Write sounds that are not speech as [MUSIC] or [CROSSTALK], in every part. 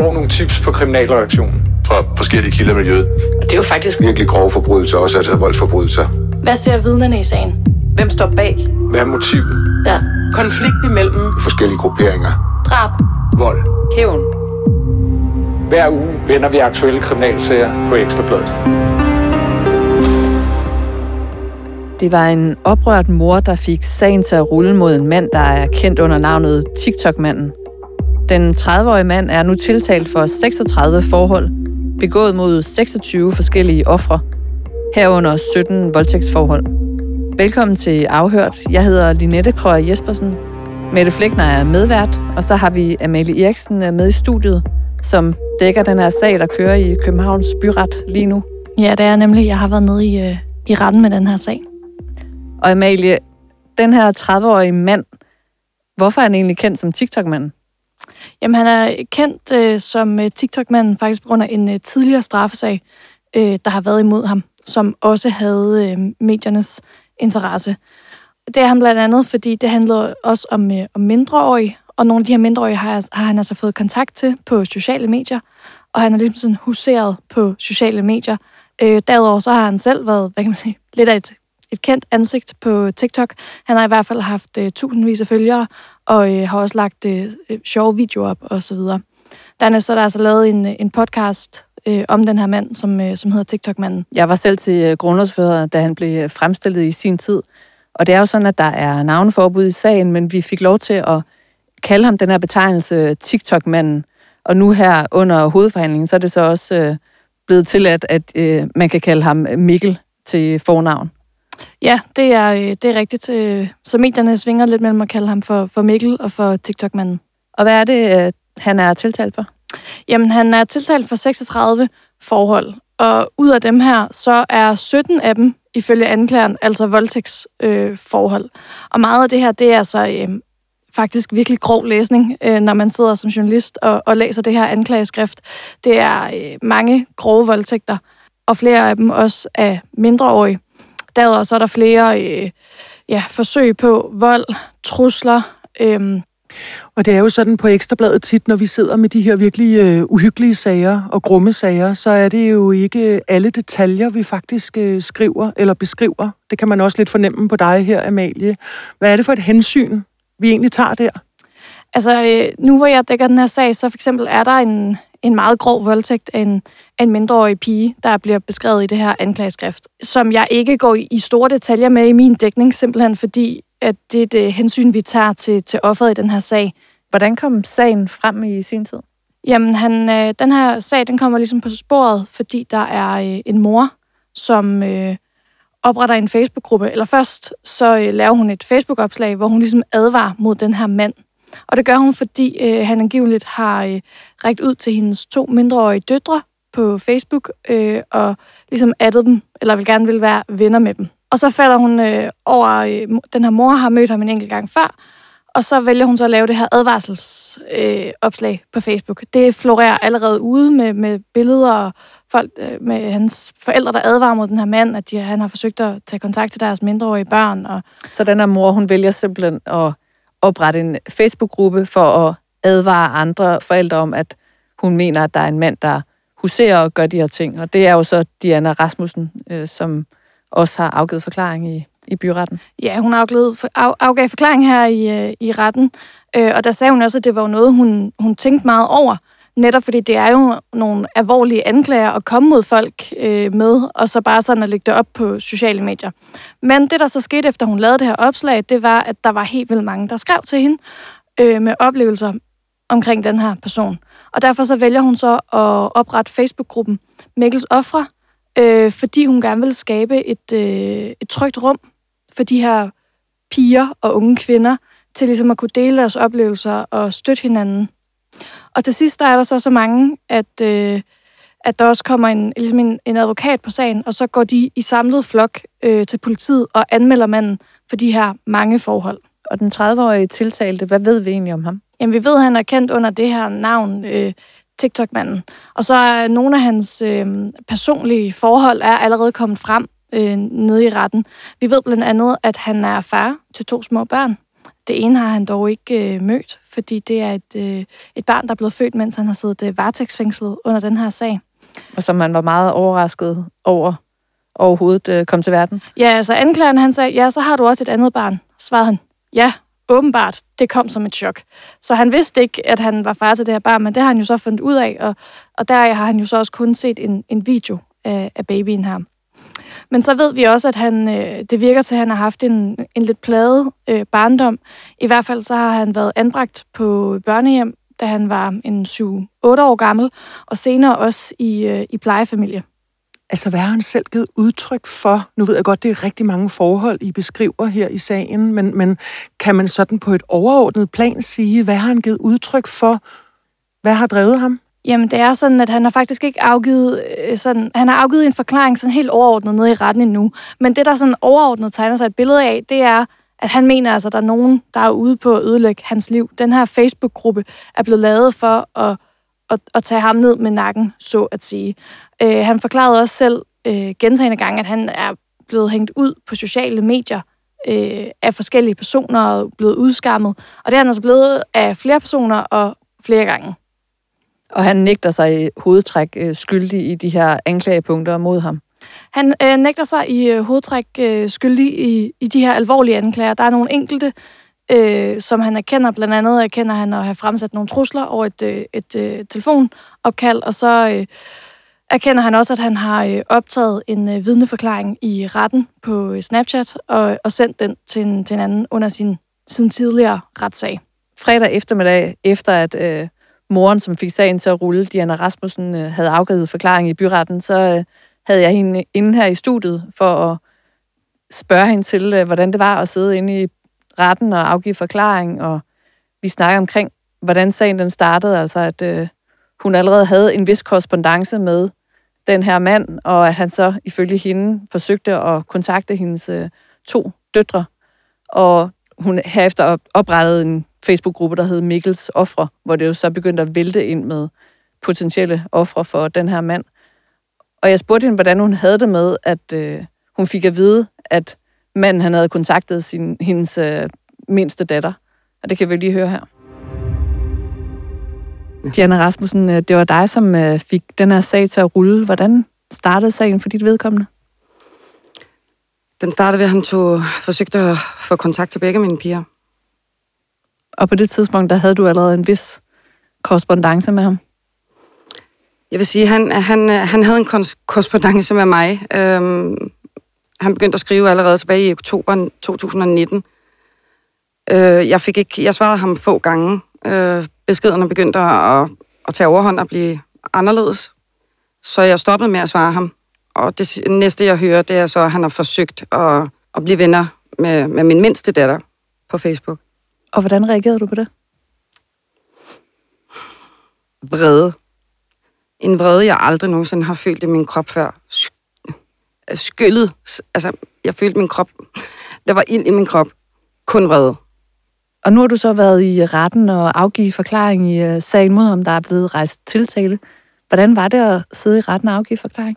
får nogle tips på kriminalreaktionen. Fra forskellige kilder i miljøet. Og det er jo faktisk Virkelig grove forbrydelser, også altså voldsforbrydelser. Hvad ser vidnerne i sagen? Hvem står bag? Hvad er motivet? Ja. Konflikt imellem Forskellige grupperinger. Drab. Vold. Hævn. Hver uge vender vi aktuelle kriminalsager på Ekstrabladet. Det var en oprørt mor, der fik sagen til at rulle mod en mand, der er kendt under navnet TikTok-manden. Den 30-årige mand er nu tiltalt for 36 forhold, begået mod 26 forskellige ofre, herunder 17 voldtægtsforhold. Velkommen til Afhørt. Jeg hedder Linette Krøger Jespersen. Mette Flækner er medvært, og så har vi Amalie Eriksen med i studiet, som dækker den her sag, der kører i Københavns Byret lige nu. Ja, det er nemlig. Jeg har været nede i, øh, i retten med den her sag. Og Amalie, den her 30-årige mand, hvorfor er han egentlig kendt som TikTok-manden? Jamen, han er kendt øh, som øh, TikTok-manden faktisk på grund af en øh, tidligere straffesag, øh, der har været imod ham, som også havde øh, mediernes interesse. Det er han blandt andet, fordi det handler også om, øh, om mindreårige, og nogle af de her mindreårige har, har han altså fået kontakt til på sociale medier, og han er ligesom sådan huseret på sociale medier. Øh, derudover så har han selv været, hvad kan man sige, lidt af et, et kendt ansigt på TikTok. Han har i hvert fald haft øh, tusindvis af følgere, og øh, har også lagt øh, øh, sjove videoer op og så videre. Dernæst så er der altså lavet en, øh, en podcast øh, om den her mand, som, øh, som hedder TikTok-manden. Jeg var selv til øh, grundlovsfører, da han blev fremstillet i sin tid. Og det er jo sådan, at der er navneforbud i sagen, men vi fik lov til at kalde ham den her betegnelse TikTok-manden. Og nu her under hovedforhandlingen, så er det så også øh, blevet tilladt, at øh, man kan kalde ham Mikkel til fornavn. Ja, det er, øh, det er rigtigt. Øh, Så medierne svinger lidt mellem at kalde ham for, for Mikkel og for TikTok-manden. Og hvad er det, øh, han er tiltalt for? Jamen, han er tiltalt for 36 forhold, og ud af dem her, så er 17 af dem, ifølge anklageren, altså voldtægtsforhold. Øh, forhold. og meget af det her, det er altså øh, faktisk virkelig grov læsning, øh, når man sidder som journalist og, og læser det her anklageskrift. Det er øh, mange grove voldtægter, og flere af dem også af mindreårige. Derudover så er der flere øh, ja, forsøg på vold, trusler, øh, Og det er jo sådan på Ekstrabladet tit, når vi sidder med de her virkelig øh, uhyggelige sager og grumme sager, så er det jo ikke alle detaljer, vi faktisk øh, skriver eller beskriver. Det kan man også lidt fornemme på dig her, Amalie. Hvad er det for et hensyn, vi egentlig tager der? Altså, øh, nu hvor jeg dækker den her sag, så for eksempel er der en, en meget grov voldtægt af en, af en mindreårig pige, der bliver beskrevet i det her anklageskrift, som jeg ikke går i, i store detaljer med i min dækning, simpelthen fordi, at det er det hensyn, vi tager til, til offeret i den her sag. Hvordan kom sagen frem i sin tid? Jamen, han, øh, den her sag, den kommer ligesom på sporet, fordi der er øh, en mor, som øh, opretter en Facebook-gruppe. Eller først, så øh, laver hun et Facebook-opslag, hvor hun ligesom advarer mod den her mand. Og det gør hun, fordi øh, han angiveligt har øh, rækket ud til hendes to mindreårige døtre på Facebook, øh, og ligesom addet dem, eller vil gerne vil være venner med dem. Og så falder hun øh, over, øh, den her mor har mødt ham en enkelt gang før, og så vælger hun så at lave det her advarselsopslag øh, opslag på Facebook. Det florerer allerede ude med, med billeder og folk øh, med hans forældre, der advarer mod den her mand, at de, han har forsøgt at tage kontakt til deres mindreårige børn. Og, Så den her mor, hun vælger simpelthen at oprette en Facebook-gruppe for at advare andre forældre om, at hun mener, at der er en mand, der huserer og gør de her ting. Og det er jo så Diana Rasmussen, øh, som også har afgivet forklaring i, i byretten. ja, hun afgav, af, afgav forklaring her i, øh, i retten, øh, og der sagde hun også, at det var noget, hun, hun tænkte meget over, netop fordi det er jo nogle alvorlige anklager at komme mod folk øh, med, og så bare sådan at lægge det op på sociale medier. Men det, der så skete, efter hun lavede det her opslag, det var, at der var helt vildt mange, der skrev til hende øh, med oplevelser omkring den her person. Og derfor så vælger hun så at oprette Facebook-gruppen Mikkels Ofre, øh, fordi hun gerne vil skabe et, øh, et trygt rum for de her piger og unge kvinder, til ligesom at kunne dele deres oplevelser og støtte hinanden. Og til sidst der er der så så mange, at, øh, at der også kommer en, ligesom en, en advokat på sagen, og så går de i samlet flok øh, til politiet og anmelder manden for de her mange forhold. Og den 30-årige tiltalte, hvad ved vi egentlig om ham? Jamen, vi ved, at han er kendt under det her navn, øh, TikTok-manden. Og så er nogle af hans øh, personlige forhold er allerede kommet frem øh, nede i retten. Vi ved blandt andet, at han er far til to små børn. Det ene har han dog ikke øh, mødt, fordi det er et, øh, et barn, der er blevet født, mens han har siddet øh, varetægtsfængslet under den her sag. Og som man var meget overrasket over overhovedet øh, kom til verden. Ja, altså anklageren han sagde, ja, så har du også et andet barn. Svarede han, ja, åbenbart, det kom som et chok. Så han vidste ikke, at han var far til det her barn, men det har han jo så fundet ud af, og, og der har han jo så også kun set en, en video af, af babyen her. Men så ved vi også, at han, øh, det virker til, at han har haft en, en lidt plade øh, barndom. I hvert fald så har han været anbragt på børnehjem, da han var en 7-8 år gammel, og senere også i, øh, i plejefamilie. Altså, hvad har han selv givet udtryk for? Nu ved jeg godt, det er rigtig mange forhold, I beskriver her i sagen, men, men kan man sådan på et overordnet plan sige, hvad har han givet udtryk for? Hvad har drevet ham? Jamen, det er sådan, at han har faktisk ikke afgivet, øh, sådan, han har afgivet en forklaring sådan helt overordnet nede i retten endnu. Men det, der sådan overordnet tegner sig et billede af, det er, at han mener altså, at der er nogen, der er ude på at ødelægge hans liv. Den her Facebook-gruppe er blevet lavet for at, at, at tage ham ned med nakken, så at sige. Øh, han forklarede også selv øh, gentagende gange, at han er blevet hængt ud på sociale medier øh, af forskellige personer og blevet udskammet. Og det er han altså blevet af flere personer og flere gange. Og han nægter sig i hovedtræk øh, skyldig i de her anklagepunkter mod ham. Han øh, nægter sig i øh, hovedtræk øh, skyldig i, i de her alvorlige anklager. Der er nogle enkelte, øh, som han erkender. Blandt andet erkender han at have fremsat nogle trusler over et, øh, et øh, telefonopkald, og så øh, erkender han også, at han har øh, optaget en øh, vidneforklaring i retten på øh, Snapchat og, og sendt den til en, til en anden under sin, sin tidligere retssag. Fredag eftermiddag, efter at øh, moren, som fik sagen til at rulle, Diana Rasmussen, øh, havde afgivet forklaring i byretten, så øh, havde jeg hende inde her i studiet for at spørge hende til, øh, hvordan det var at sidde inde i retten og afgive forklaring, og vi snakker omkring, hvordan sagen den startede, altså at øh, hun allerede havde en vis korrespondence med den her mand, og at han så ifølge hende forsøgte at kontakte hendes øh, to døtre, og hun herefter oprettede en Facebook-gruppe, der hed Mikkels Ofre, hvor det jo så begyndte at vælte ind med potentielle ofre for den her mand. Og jeg spurgte hende, hvordan hun havde det med, at øh, hun fik at vide, at manden han havde kontaktet sin, hendes øh, mindste datter. Og det kan vi lige høre her. Diana Rasmussen, øh, det var dig, som øh, fik den her sag til at rulle. Hvordan startede sagen for dit vedkommende? Den startede ved, at han tog, forsøgte at få kontakt til begge mine piger. Og på det tidspunkt, der havde du allerede en vis korrespondence med ham? Jeg vil sige, han, han, han havde en korrespondence med mig. Øhm, han begyndte at skrive allerede tilbage i oktober 2019. Øh, jeg, fik ikke, jeg svarede ham få gange. Øh, beskederne begyndte at, at tage overhånd og blive anderledes. Så jeg stoppede med at svare ham. Og det næste, jeg hører, det er så, at han har forsøgt at, at blive venner med, med min mindste datter på Facebook. Og hvordan reagerede du på det? Vrede. En vrede, jeg aldrig nogensinde har følt i min krop før. Skyllet. Altså, jeg følte min krop. Der var ild i min krop. Kun vrede. Og nu har du så været i retten og afgive forklaring i øh, sagen mod ham, der er blevet rejst tiltale. Hvordan var det at sidde i retten og afgive forklaring?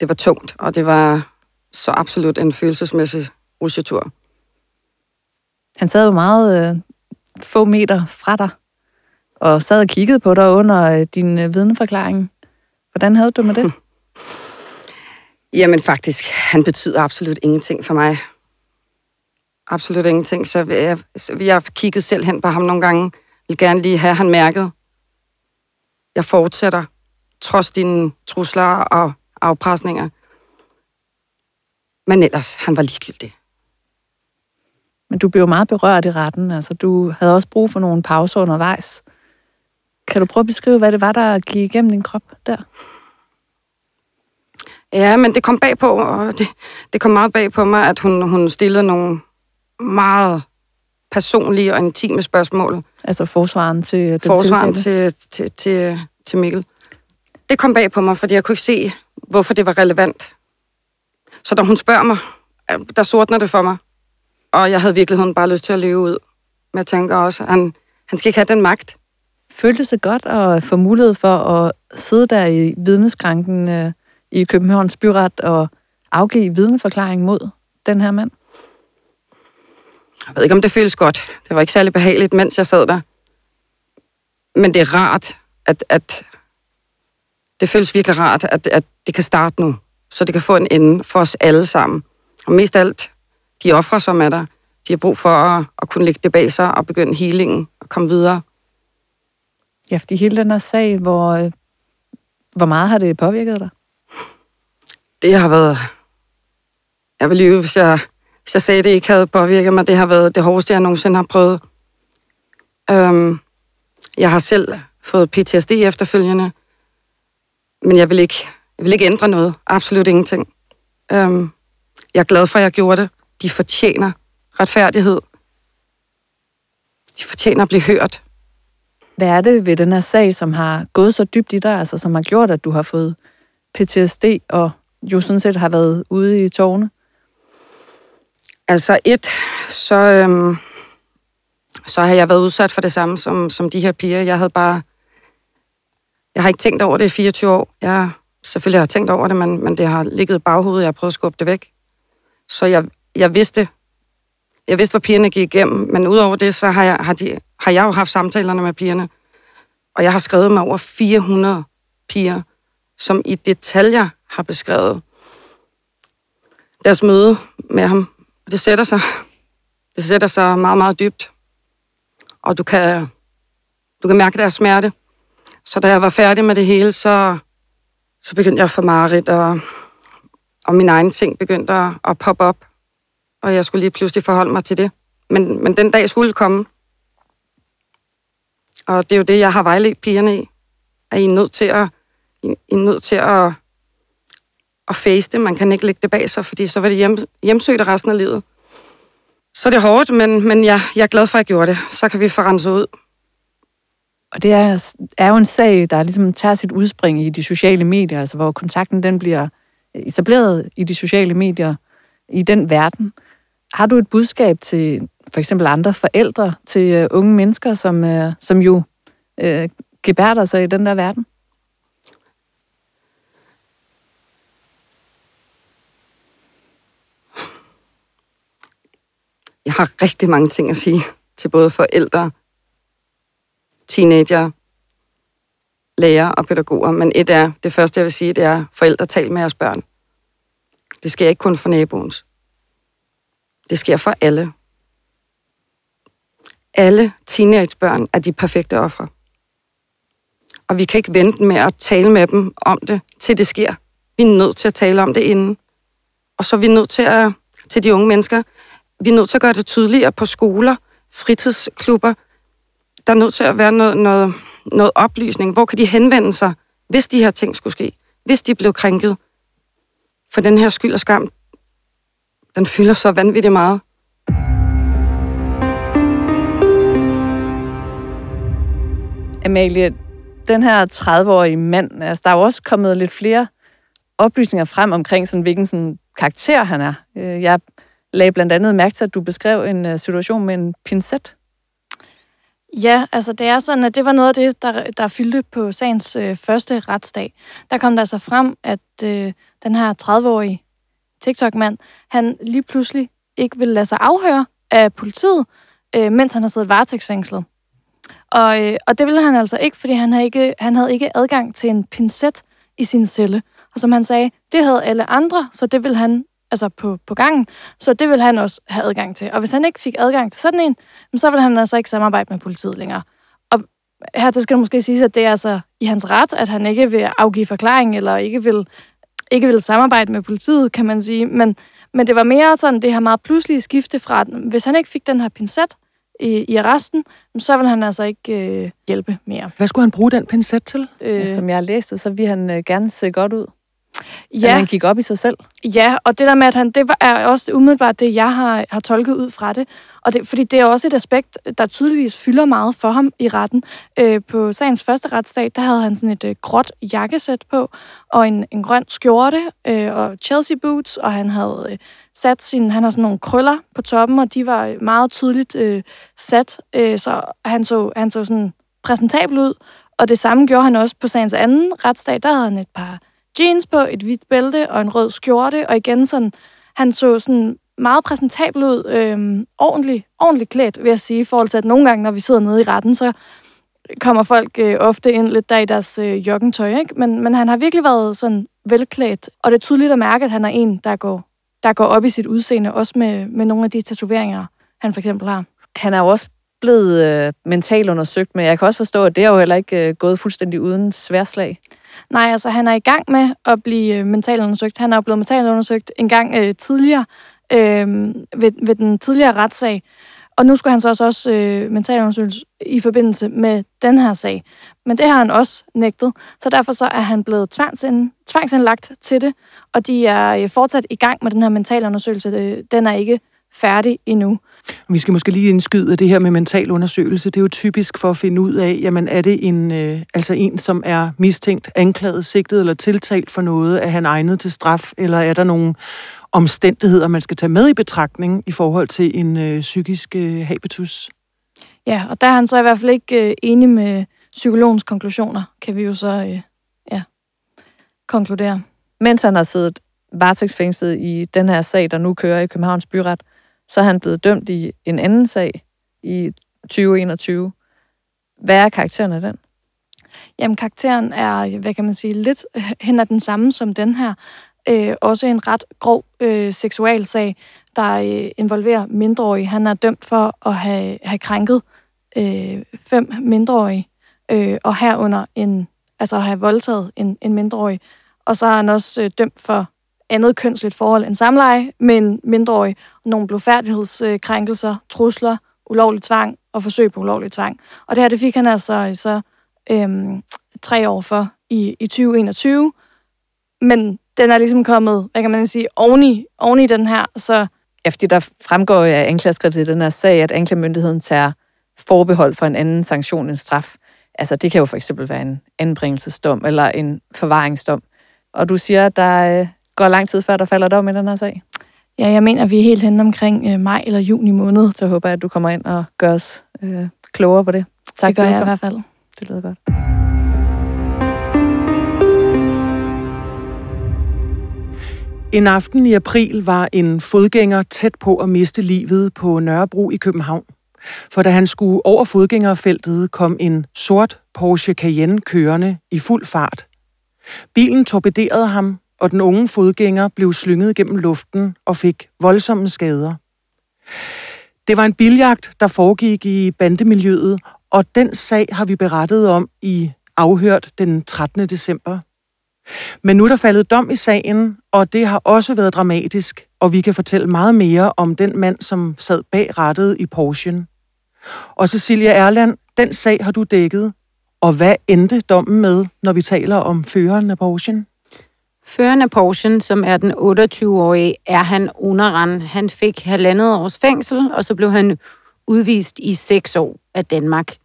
Det var tungt, og det var så absolut en følelsesmæssig rusjetur. Han sad jo meget øh, få meter fra dig, og sad og kiggede på dig under øh, din øh, vidneforklaring. Hvordan havde du med det? [LAUGHS] Jamen faktisk, han betyder absolut ingenting for mig. Absolut ingenting. Så jeg, så jeg kigget selv hen på ham nogle gange. Jeg vil gerne lige have han mærket. Jeg fortsætter, trods dine trusler og afpresninger. Men ellers, han var ligegyldig. Men du blev meget berørt i retten. Altså, du havde også brug for nogle pauser undervejs. Kan du prøve at beskrive, hvad det var, der gik igennem din krop der? Ja, men det kom bag på, og det, det kom meget bag på mig, at hun, hun stillede nogle meget personlige og intime spørgsmål. Altså forsvaren til den Forsvaren til, til, til, til Mikkel. Det kom bag på mig, fordi jeg kunne ikke se, hvorfor det var relevant. Så da hun spørger mig, der sortner det for mig. Og jeg havde virkeligheden bare lyst til at leve ud. Men jeg tænker også, at han, han skal ikke have den magt. Føltes det godt at få mulighed for at sidde der i vidneskranken øh, i Københavns Byret og afgive vidneforklaring mod den her mand? Jeg ved ikke, om det føles godt. Det var ikke særlig behageligt, mens jeg sad der. Men det er rart, at, at det føles virkelig rart, at, at det kan starte nu. Så det kan få en ende for os alle sammen. Og mest alt, de ofre, som er der, de har brug for at, at kunne lægge det bag sig og begynde healingen og komme videre. Ja, fordi hele den her sag, hvor, øh, hvor meget har det påvirket dig? Det har været... Jeg vil lyve, hvis jeg, hvis jeg sagde, at det ikke havde påvirket mig. Det har været det hårdeste, jeg nogensinde har prøvet. Øhm, jeg har selv fået PTSD efterfølgende, men jeg vil ikke, jeg vil ikke ændre noget. Absolut ingenting. Øhm, jeg er glad for, at jeg gjorde det. De fortjener retfærdighed. De fortjener at blive hørt. Hvad er det ved den her sag, som har gået så dybt i dig, altså som har gjort, at du har fået PTSD og jo sådan set har været ude i tårne? Altså et, så, øhm, så har jeg været udsat for det samme som, som de her piger. Jeg havde bare... Jeg har ikke tænkt over det i 24 år. Jeg selvfølgelig har jeg tænkt over det, men, men det har ligget i baghovedet. Jeg har prøvet at skubbe det væk. Så jeg, jeg vidste, jeg vidste, hvad pigerne gik igennem, men udover det, så har jeg, har, de, har jeg jo haft samtalerne med pigerne. Og jeg har skrevet med over 400 piger, som i detaljer har beskrevet deres møde med ham. Det sætter sig, det sætter sig meget, meget dybt. Og du kan, du kan mærke deres smerte. Så da jeg var færdig med det hele, så, så begyndte jeg at få mareridt, og, og mine egne ting begyndte at, at poppe op. Og jeg skulle lige pludselig forholde mig til det. Men, men den dag skulle komme. Og det er jo det, jeg har vejledt pigerne i. At I er nødt til at, I er nødt til at, at face det. Man kan ikke lægge det bag sig, fordi så var det hjem, hjemsøgt resten af livet. Så det er hårdt, men, men jeg, jeg er glad for, at jeg gjorde det. Så kan vi få renset ud. Og det er, er jo en sag, der ligesom tager sit udspring i de sociale medier, altså hvor kontakten den bliver etableret i de sociale medier, i den verden. Har du et budskab til for eksempel andre forældre, til øh, unge mennesker, som, øh, som jo øh, gebærder sig i den der verden? Jeg har rigtig mange ting at sige til både forældre, teenager, lærer og pædagoger. Men et er, det første jeg vil sige, det er, forældre tal med jeres børn. Det sker ikke kun for naboens. Det sker for alle. Alle teenagebørn er de perfekte ofre. Og vi kan ikke vente med at tale med dem om det, til det sker. Vi er nødt til at tale om det inden. Og så er vi nødt til at, til de unge mennesker, vi er nødt til at gøre det tydeligere på skoler, fritidsklubber. Der er nødt til at være noget, noget, noget oplysning. Hvor kan de henvende sig, hvis de her ting skulle ske? Hvis de blev krænket? For den her skyld og skam, den fylder så vanvittigt meget. Amalie, den her 30-årige mand, altså der er jo også kommet lidt flere oplysninger frem omkring, sådan, hvilken sådan, karakter han er. Øh, jeg lagde blandt andet mærke til, at du beskrev en øh, situation med en pincet. Ja, altså det er sådan, at det var noget af det, der, der fyldte på sagens øh, første retsdag. Der kom der så frem, at øh, den her 30-årige TikTok-mand, han lige pludselig ikke vil lade sig afhøre af politiet, øh, mens han har siddet varetægtsfængslet. Og, øh, og det ville han altså ikke, fordi han havde ikke, han havde ikke adgang til en pincet i sin celle. Og som han sagde, det havde alle andre, så det ville han altså på, på gangen, så det vil han også have adgang til. Og hvis han ikke fik adgang til sådan en, så ville han altså ikke samarbejde med politiet længere. Og her skal det måske sige, at det er altså i hans ret, at han ikke vil afgive forklaring, eller ikke vil, ikke vil samarbejde med politiet, kan man sige. Men, men det var mere sådan, det her meget pludselige skifte fra, at hvis han ikke fik den her pincet i, i arresten, så vil han altså ikke øh, hjælpe mere. Hvad skulle han bruge den pincet til? Øh, Som jeg har læst det, så vil han øh, gerne se godt ud. Ja. At han gik op i sig selv. Ja, og det der med, at han, det er også umiddelbart det, jeg har, har tolket ud fra det. Og det, fordi det er også et aspekt, der tydeligvis fylder meget for ham i retten. Øh, på sagens første retsdag, der havde han sådan et øh, gråt jakkesæt på, og en, en grøn skjorte, øh, og Chelsea boots, og han havde øh, sat sin, han har sådan nogle krøller på toppen, og de var meget tydeligt øh, sat, øh, så han så, han så sådan præsentabel ud. Og det samme gjorde han også på sagens anden retsdag, der havde han et par jeans på, et hvidt bælte og en rød skjorte, og igen sådan, han så sådan meget præsentabel ud, øh, ordentligt, ordentligt klædt, vil jeg sige, i forhold til, at nogle gange, når vi sidder nede i retten, så kommer folk øh, ofte ind lidt der i deres øh, joggentøj, ikke? Men, men han har virkelig været sådan velklædt, og det er tydeligt at mærke, at han er en, der går, der går op i sit udseende, også med, med nogle af de tatoveringer, han for eksempel har. Han er jo også blevet øh, mentalt undersøgt, men jeg kan også forstå, at det er jo heller ikke øh, gået fuldstændig uden sværslag. Nej, altså han er i gang med at blive øh, mentalt undersøgt. Han er jo blevet mentalt undersøgt en gang øh, tidligere øh, ved, ved den tidligere retssag. Og nu skulle han så også, også øh, mentalt undersøges i forbindelse med den her sag. Men det har han også nægtet. Så derfor så er han blevet tvangsind, tvangsindlagt til det. Og de er øh, fortsat i gang med den her mentale undersøgelse. Øh, den er ikke færdig endnu. Vi skal måske lige indskyde, det her med mental undersøgelse, det er jo typisk for at finde ud af, jamen er det en, øh, altså en, som er mistænkt, anklaget, sigtet eller tiltalt for noget, er han egnet til straf, eller er der nogle omstændigheder, man skal tage med i betragtning i forhold til en øh, psykisk øh, habitus? Ja, og der er han så i hvert fald ikke øh, enig med psykologens konklusioner, kan vi jo så øh, ja, konkludere. Mens han har siddet varetægtsfængslet i den her sag, der nu kører i Københavns Byret, så er han blevet dømt i en anden sag i 2021. Hvad er karakteren af den? Jamen, karakteren er, hvad kan man sige, lidt hen ad den samme som den her. Øh, også en ret grov øh, seksualsag, der øh, involverer mindreårige. Han er dømt for at have, have krænket øh, fem mindreårige, øh, og herunder en, altså have voldtaget en, en mindreårig. Og så er han også øh, dømt for andet kønsligt forhold end samleje med en mindreårig, nogle blodfærdighedskrænkelser, trusler, ulovlig tvang og forsøg på ulovlig tvang. Og det her, det fik han altså så øhm, tre år for i, i 2021. Men den er ligesom kommet, hvad kan man sige, oveni, oveni den her, så... Ja, fordi der fremgår af anklageskriftet i den her sag, at anklagemyndigheden tager forbehold for en anden sanktion end straf. Altså, det kan jo for eksempel være en anbringelsesdom eller en forvaringsdom. Og du siger, at der øh, går lang tid før, der falder dom i den her sag? Ja, jeg mener, vi er helt hen omkring øh, maj eller juni måned. Så håber jeg, at du kommer ind og gør os øh, klogere på det. Tak, det gør jeg i hvert fald. Det lyder godt. En aften i april var en fodgænger tæt på at miste livet på Nørrebro i København. For da han skulle over fodgængerfeltet, kom en sort Porsche Cayenne kørende i fuld fart. Bilen torpederede ham, og den unge fodgænger blev slynget gennem luften og fik voldsomme skader. Det var en biljagt, der foregik i bandemiljøet, og den sag har vi berettet om i afhørt den 13. december. Men nu er der faldet dom i sagen, og det har også været dramatisk, og vi kan fortælle meget mere om den mand, som sad bag rattet i Porsche. Og Cecilia Erland, den sag har du dækket, og hvad endte dommen med, når vi taler om føreren af Porsche? Føreren af Porsche, som er den 28-årige, er han Unaran. Han fik halvandet års fængsel, og så blev han udvist i seks år af Danmark.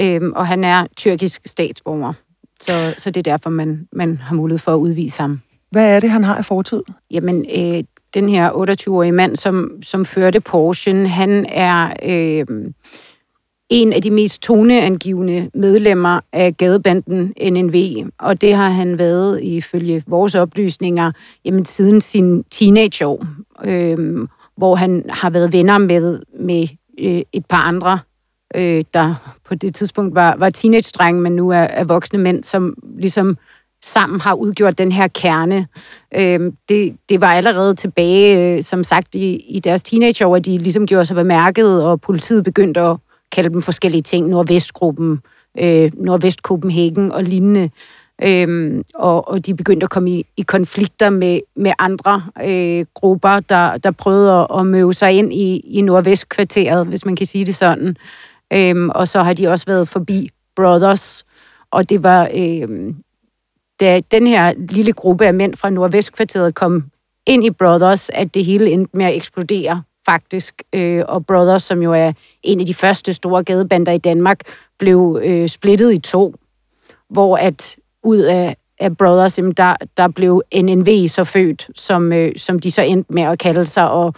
Øhm, og han er tyrkisk statsborger. Så, så det er derfor, man, man har mulighed for at udvise ham. Hvad er det, han har i fortid? Jamen, øh, den her 28-årige mand, som, som førte Porsche, han er... Øh, en af de mest toneangivende medlemmer af gadebanden NNV, og det har han været ifølge vores oplysninger jamen, siden sin teenageår, øh, hvor han har været venner med, med øh, et par andre, øh, der på det tidspunkt var, var teenage-drenge, men nu er, er voksne mænd, som ligesom sammen har udgjort den her kerne. Øh, det, det var allerede tilbage, øh, som sagt, i, i deres teenageår, at de ligesom gjorde sig bemærket, og politiet begyndte at kalde dem forskellige ting, Nordvestgruppen, øh, Nordvestkopenhagen og lignende. Øhm, og, og de begyndte at komme i, i konflikter med, med andre øh, grupper, der, der prøvede at, at møde sig ind i, i Nordvestkvarteret, hvis man kan sige det sådan. Øhm, og så har de også været forbi Brothers, og det var, øh, da den her lille gruppe af mænd fra Nordvestkvarteret kom ind i Brothers, at det hele endte med at eksplodere faktisk, øh, og Brothers, som jo er en af de første store gadebander i Danmark, blev øh, splittet i to, hvor at ud af, af Brothers, jamen der, der blev NNV så født, som, øh, som de så endte med at kalde sig, og,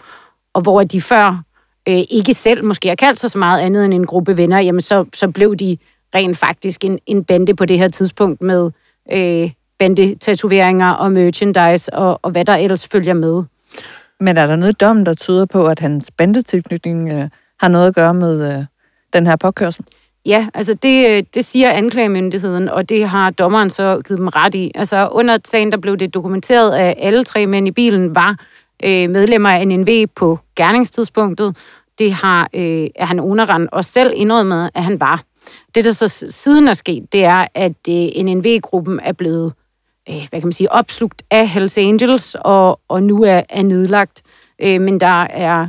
og hvor de før øh, ikke selv måske har kaldt sig så meget andet end en gruppe venner, jamen så, så blev de rent faktisk en, en bande på det her tidspunkt med øh, bandetatoveringer og merchandise og, og hvad der ellers følger med. Men er der noget dom, der tyder på, at hans bandetilknytning øh, har noget at gøre med øh, den her påkørsel? Ja, altså det, øh, det siger anklagemyndigheden, og det har dommeren så givet dem ret i. Altså under sagen, der blev det dokumenteret, at alle tre mænd i bilen var øh, medlemmer af NNV på gerningstidspunktet. Det har øh, er han underrendt og selv indrømmet, at han var. Det, der så siden er sket, det er, at øh, NNV-gruppen er blevet øh, hvad kan man sige, opslugt af Hells Angels, og, og nu er, er nedlagt. Øh, men der er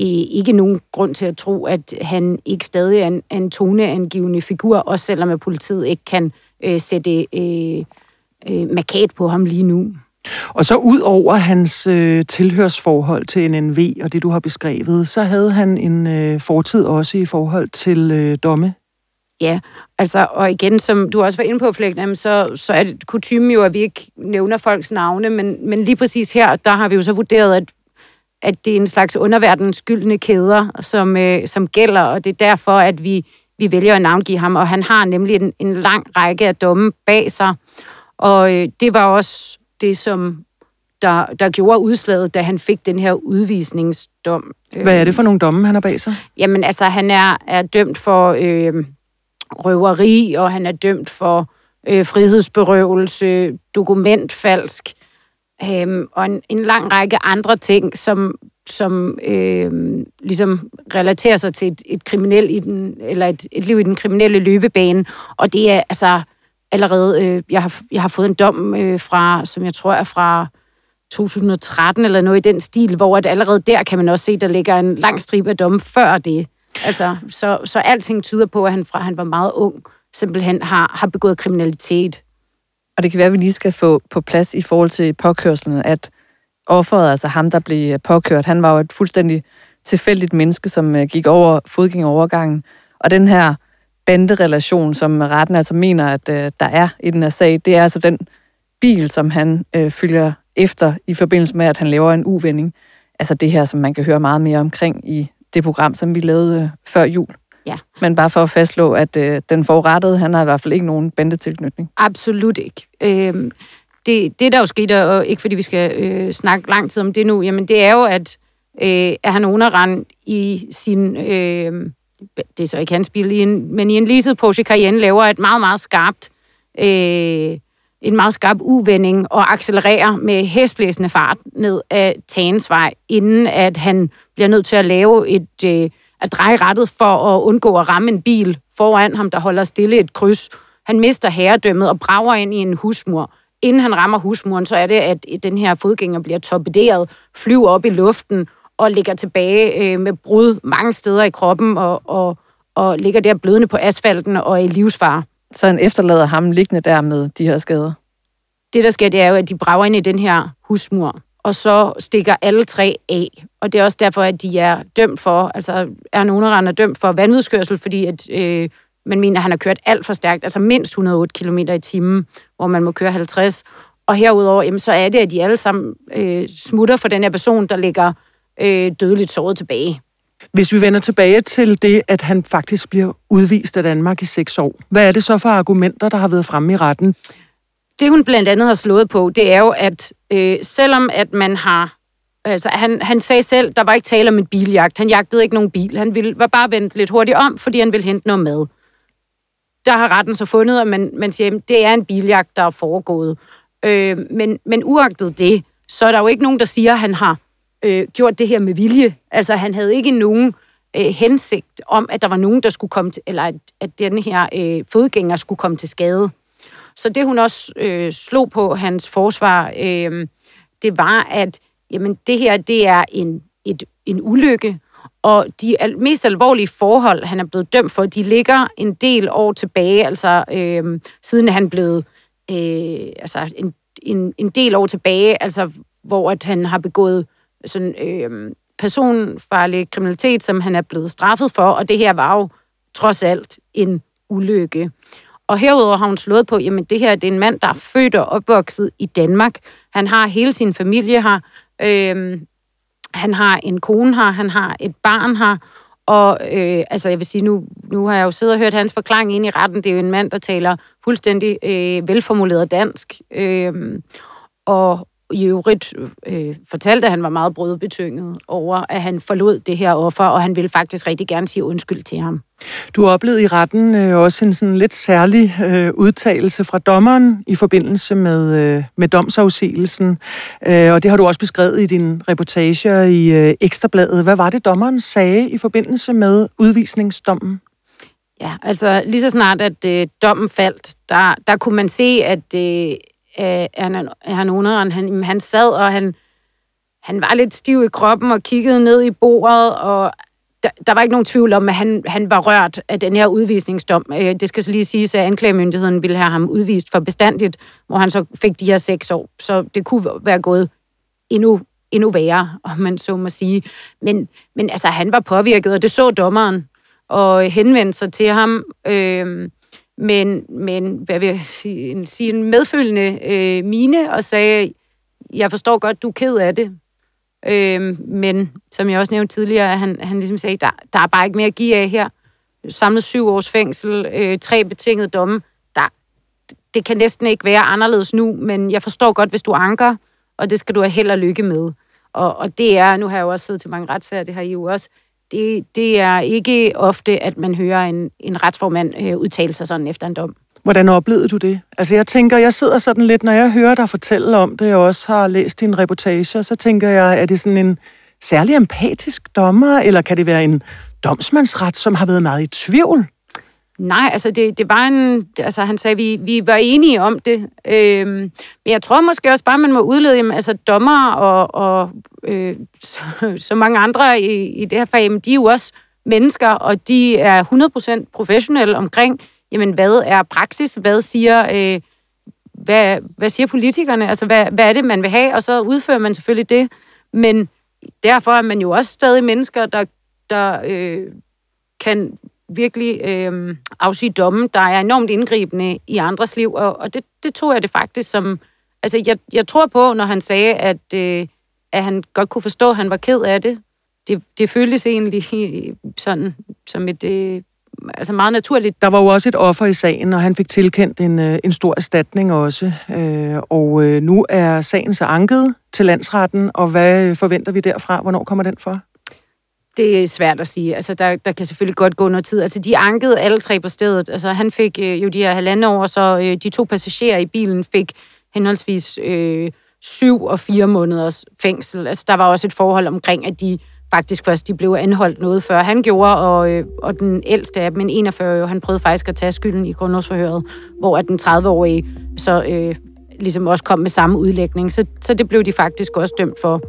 øh, ikke nogen grund til at tro, at han ikke stadig er en, en toneangivende figur, også selvom at politiet ikke kan øh, sætte øh, øh, markat på ham lige nu. Og så ud over hans øh, tilhørsforhold til NNV og det, du har beskrevet, så havde han en øh, fortid også i forhold til øh, domme. Ja, altså, og igen, som du også var inde på, Flæk, så, så er det kutumen jo, at vi ikke nævner folks navne, men, men lige præcis her, der har vi jo så vurderet, at, at det er en slags underverdens skyldne kæder, som, øh, som gælder, og det er derfor, at vi, vi vælger at navngive ham, og han har nemlig en, en lang række af domme bag sig, og øh, det var også det, som der, der gjorde udslaget, da han fik den her udvisningsdom. Hvad er det for nogle domme, han har bag sig? Jamen altså, han er, er dømt for øh, røveri, og han er dømt for øh, frihedsberøvelse, dokumentfalsk, øh, og en, en lang række andre ting, som, som øh, ligesom relaterer sig til et, et kriminel i den, eller et, et liv i den kriminelle løbebane. Og det er altså allerede, øh, jeg, har, jeg har fået en dom øh, fra, som jeg tror er fra 2013 eller noget i den stil, hvor at allerede der kan man også se, der ligger en lang stribe af domme før det. Altså, så, så alting tyder på, at han fra han var meget ung, simpelthen har, har begået kriminalitet. Og det kan være, at vi lige skal få på plads i forhold til påkørslen, at offeret, altså ham, der blev påkørt, han var jo et fuldstændig tilfældigt menneske, som øh, gik over fodgængerovergangen. Og den her banderelation, som retten altså mener, at øh, der er i den her sag, det er altså den bil, som han øh, følger efter i forbindelse med, at han laver en uvending. Altså det her, som man kan høre meget mere omkring i det program, som vi lavede øh, før jul. Ja. Men bare for at fastslå, at øh, den forurettede, han har i hvert fald ikke nogen bandetilknytning. Absolut ikke. Øhm, det, det, der jo skete, og ikke fordi vi skal øh, snakke lang tid om det nu, jamen det er jo, at øh, er han underrand i sin, øh, det er så ikke hans bil, i en, men i en leaset Porsche Cayenne laver et meget, meget skarpt, øh, en meget skarp uvending og accelererer med hæsblæsende fart ned ad af Tagensvej, inden at han bliver nødt til at lave et, øh, at dreje rettet for at undgå at ramme en bil foran ham, der holder stille et kryds. Han mister herredømmet og brager ind i en husmur. Inden han rammer husmuren, så er det, at den her fodgænger bliver torpederet, flyver op i luften og ligger tilbage øh, med brud mange steder i kroppen og, og, og ligger der blødende på asfalten og i livsfare. Så han efterlader ham liggende der med de her skader? Det, der sker, det er jo, at de brager ind i den her husmur, og så stikker alle tre af. Og det er også derfor, at de er dømt for, altså er nogen er dømt for vanvidskørsel, fordi at, øh, man mener, at han har kørt alt for stærkt, altså mindst 108 km i timen, hvor man må køre 50. Og herudover, jamen, så er det, at de alle sammen øh, smutter for den her person, der ligger øh, dødeligt såret tilbage. Hvis vi vender tilbage til det, at han faktisk bliver udvist af Danmark i seks år, hvad er det så for argumenter, der har været fremme i retten? Det hun blandt andet har slået på, det er jo, at øh, selvom at man har... Altså, han, han sagde selv, der var ikke tale om en biljagt. Han jagtede ikke nogen bil. Han ville, var bare vendt lidt hurtigt om, fordi han ville hente noget mad. Der har retten så fundet, at man, man siger, at det er en biljagt, der er foregået. Øh, men, men uagtet det, så er der jo ikke nogen, der siger, at han har øh, gjort det her med vilje. Altså, han havde ikke nogen øh, hensigt om, at der var nogen, der skulle komme til, eller at, at den her øh, fodgænger skulle komme til skade. Så det, hun også øh, slog på hans forsvar, øh, det var, at jamen, det her, det er en, et, en ulykke, og de al- mest alvorlige forhold, han er blevet dømt for, de ligger en del år tilbage, altså øh, siden han blev øh, altså en, en, en del år tilbage, altså hvor at han har begået sådan, øh, personfarlig kriminalitet, som han er blevet straffet for, og det her var jo trods alt en ulykke. Og herudover har hun slået på, jamen det her det er en mand, der er født og opvokset i Danmark. Han har hele sin familie her. Øh, han har en kone her, han har et barn her, og øh, altså jeg vil sige, nu, nu har jeg jo siddet og hørt hans forklaring ind i retten. Det er jo en mand, der taler fuldstændig øh, velformuleret dansk. Øh, og i øvrigt øh, fortalte, at han var meget brødbetynget over, at han forlod det her offer, og han ville faktisk rigtig gerne sige undskyld til ham. Du oplevede i retten øh, også en sådan lidt særlig øh, udtalelse fra dommeren i forbindelse med, øh, med domsafsigelsen, øh, og det har du også beskrevet i din reportager i øh, Ekstrabladet. Hvad var det, dommeren sagde i forbindelse med udvisningsdommen? Ja, altså lige så snart, at øh, dommen faldt, der, der kunne man se, at øh, Øh, han, han underen, han, han sad, og han, han var lidt stiv i kroppen og kiggede ned i bordet, og der, der var ikke nogen tvivl om, at han, han var rørt af den her udvisningsdom. Øh, det skal så lige siges, at anklagemyndigheden ville have ham udvist for bestandigt, hvor han så fik de her seks år. Så det kunne være gået endnu, endnu værre, om man så må sige. Men, men altså, han var påvirket, og det så dommeren, og henvendte sig til ham. Øh, men, men hvad vil jeg sige, en, sige, en medfølgende øh, mine, og sagde, jeg forstår godt, du er ked af det, øh, men som jeg også nævnte tidligere, han, han ligesom sagde, der, der er bare ikke mere at give af her. Samlet syv års fængsel, øh, tre betingede domme, der, det kan næsten ikke være anderledes nu, men jeg forstår godt, hvis du anker, og det skal du have held og lykke med. Og, og det er, nu har jeg jo også siddet til mange retssager, det har I jo også, det, det er ikke ofte, at man hører en, en retsformand øh, udtale sig sådan efter en dom. Hvordan oplevede du det? Altså jeg tænker, jeg sidder sådan lidt, når jeg hører dig fortælle om det, og også har læst din reportage, så tænker jeg, er det sådan en særlig empatisk dommer, eller kan det være en domsmandsret, som har været meget i tvivl? Nej, altså det, det var en... Altså han sagde, vi, vi var enige om det. Øhm, men jeg tror måske også bare, man må udlede, jamen, altså dommer og, og øh, så, så mange andre i, i det her fag, jamen, de er jo også mennesker, og de er 100% professionelle omkring, jamen hvad er praksis, hvad siger... Øh, hvad, hvad siger politikerne? Altså, hvad, hvad er det, man vil have? Og så udfører man selvfølgelig det. Men derfor er man jo også stadig mennesker, der, der øh, kan virkelig øh, afsige domme, der er enormt indgribende i andres liv, og, og det, det tror jeg det faktisk som... Altså, jeg, jeg tror på, når han sagde, at, øh, at han godt kunne forstå, at han var ked af det. Det, det føltes egentlig sådan som et... Øh, altså meget naturligt. Der var jo også et offer i sagen, og han fik tilkendt en, øh, en stor erstatning også. Øh, og øh, nu er sagen så anket til landsretten, og hvad forventer vi derfra? Hvornår kommer den for? Det er svært at sige. Altså, der, der kan selvfølgelig godt gå noget tid. Altså, de ankede alle tre på stedet. Altså, han fik øh, jo de her halvandet år, så øh, de to passagerer i bilen fik henholdsvis øh, syv og fire måneders fængsel. Altså, der var også et forhold omkring, at de faktisk først de blev anholdt noget før han gjorde, og, øh, og den ældste af dem, en 41 han prøvede faktisk at tage skylden i grundlovsforhøret, hvor at den 30-årige så øh, ligesom også kom med samme udlægning. Så, så det blev de faktisk også dømt for.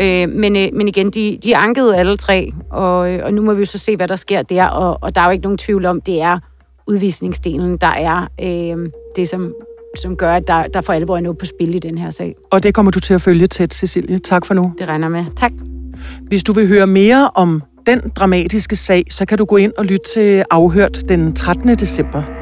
Øh, men, øh, men igen, de, de ankede alle tre, og, øh, og nu må vi jo så se, hvad der sker der, og, og der er jo ikke nogen tvivl om, det er udvisningsdelen, der er øh, det, som, som gør, at der, der for alvor er noget på spil i den her sag. Og det kommer du til at følge tæt, Cecilie. Tak for nu. Det regner med. Tak. Hvis du vil høre mere om den dramatiske sag, så kan du gå ind og lytte til Afhørt den 13. december.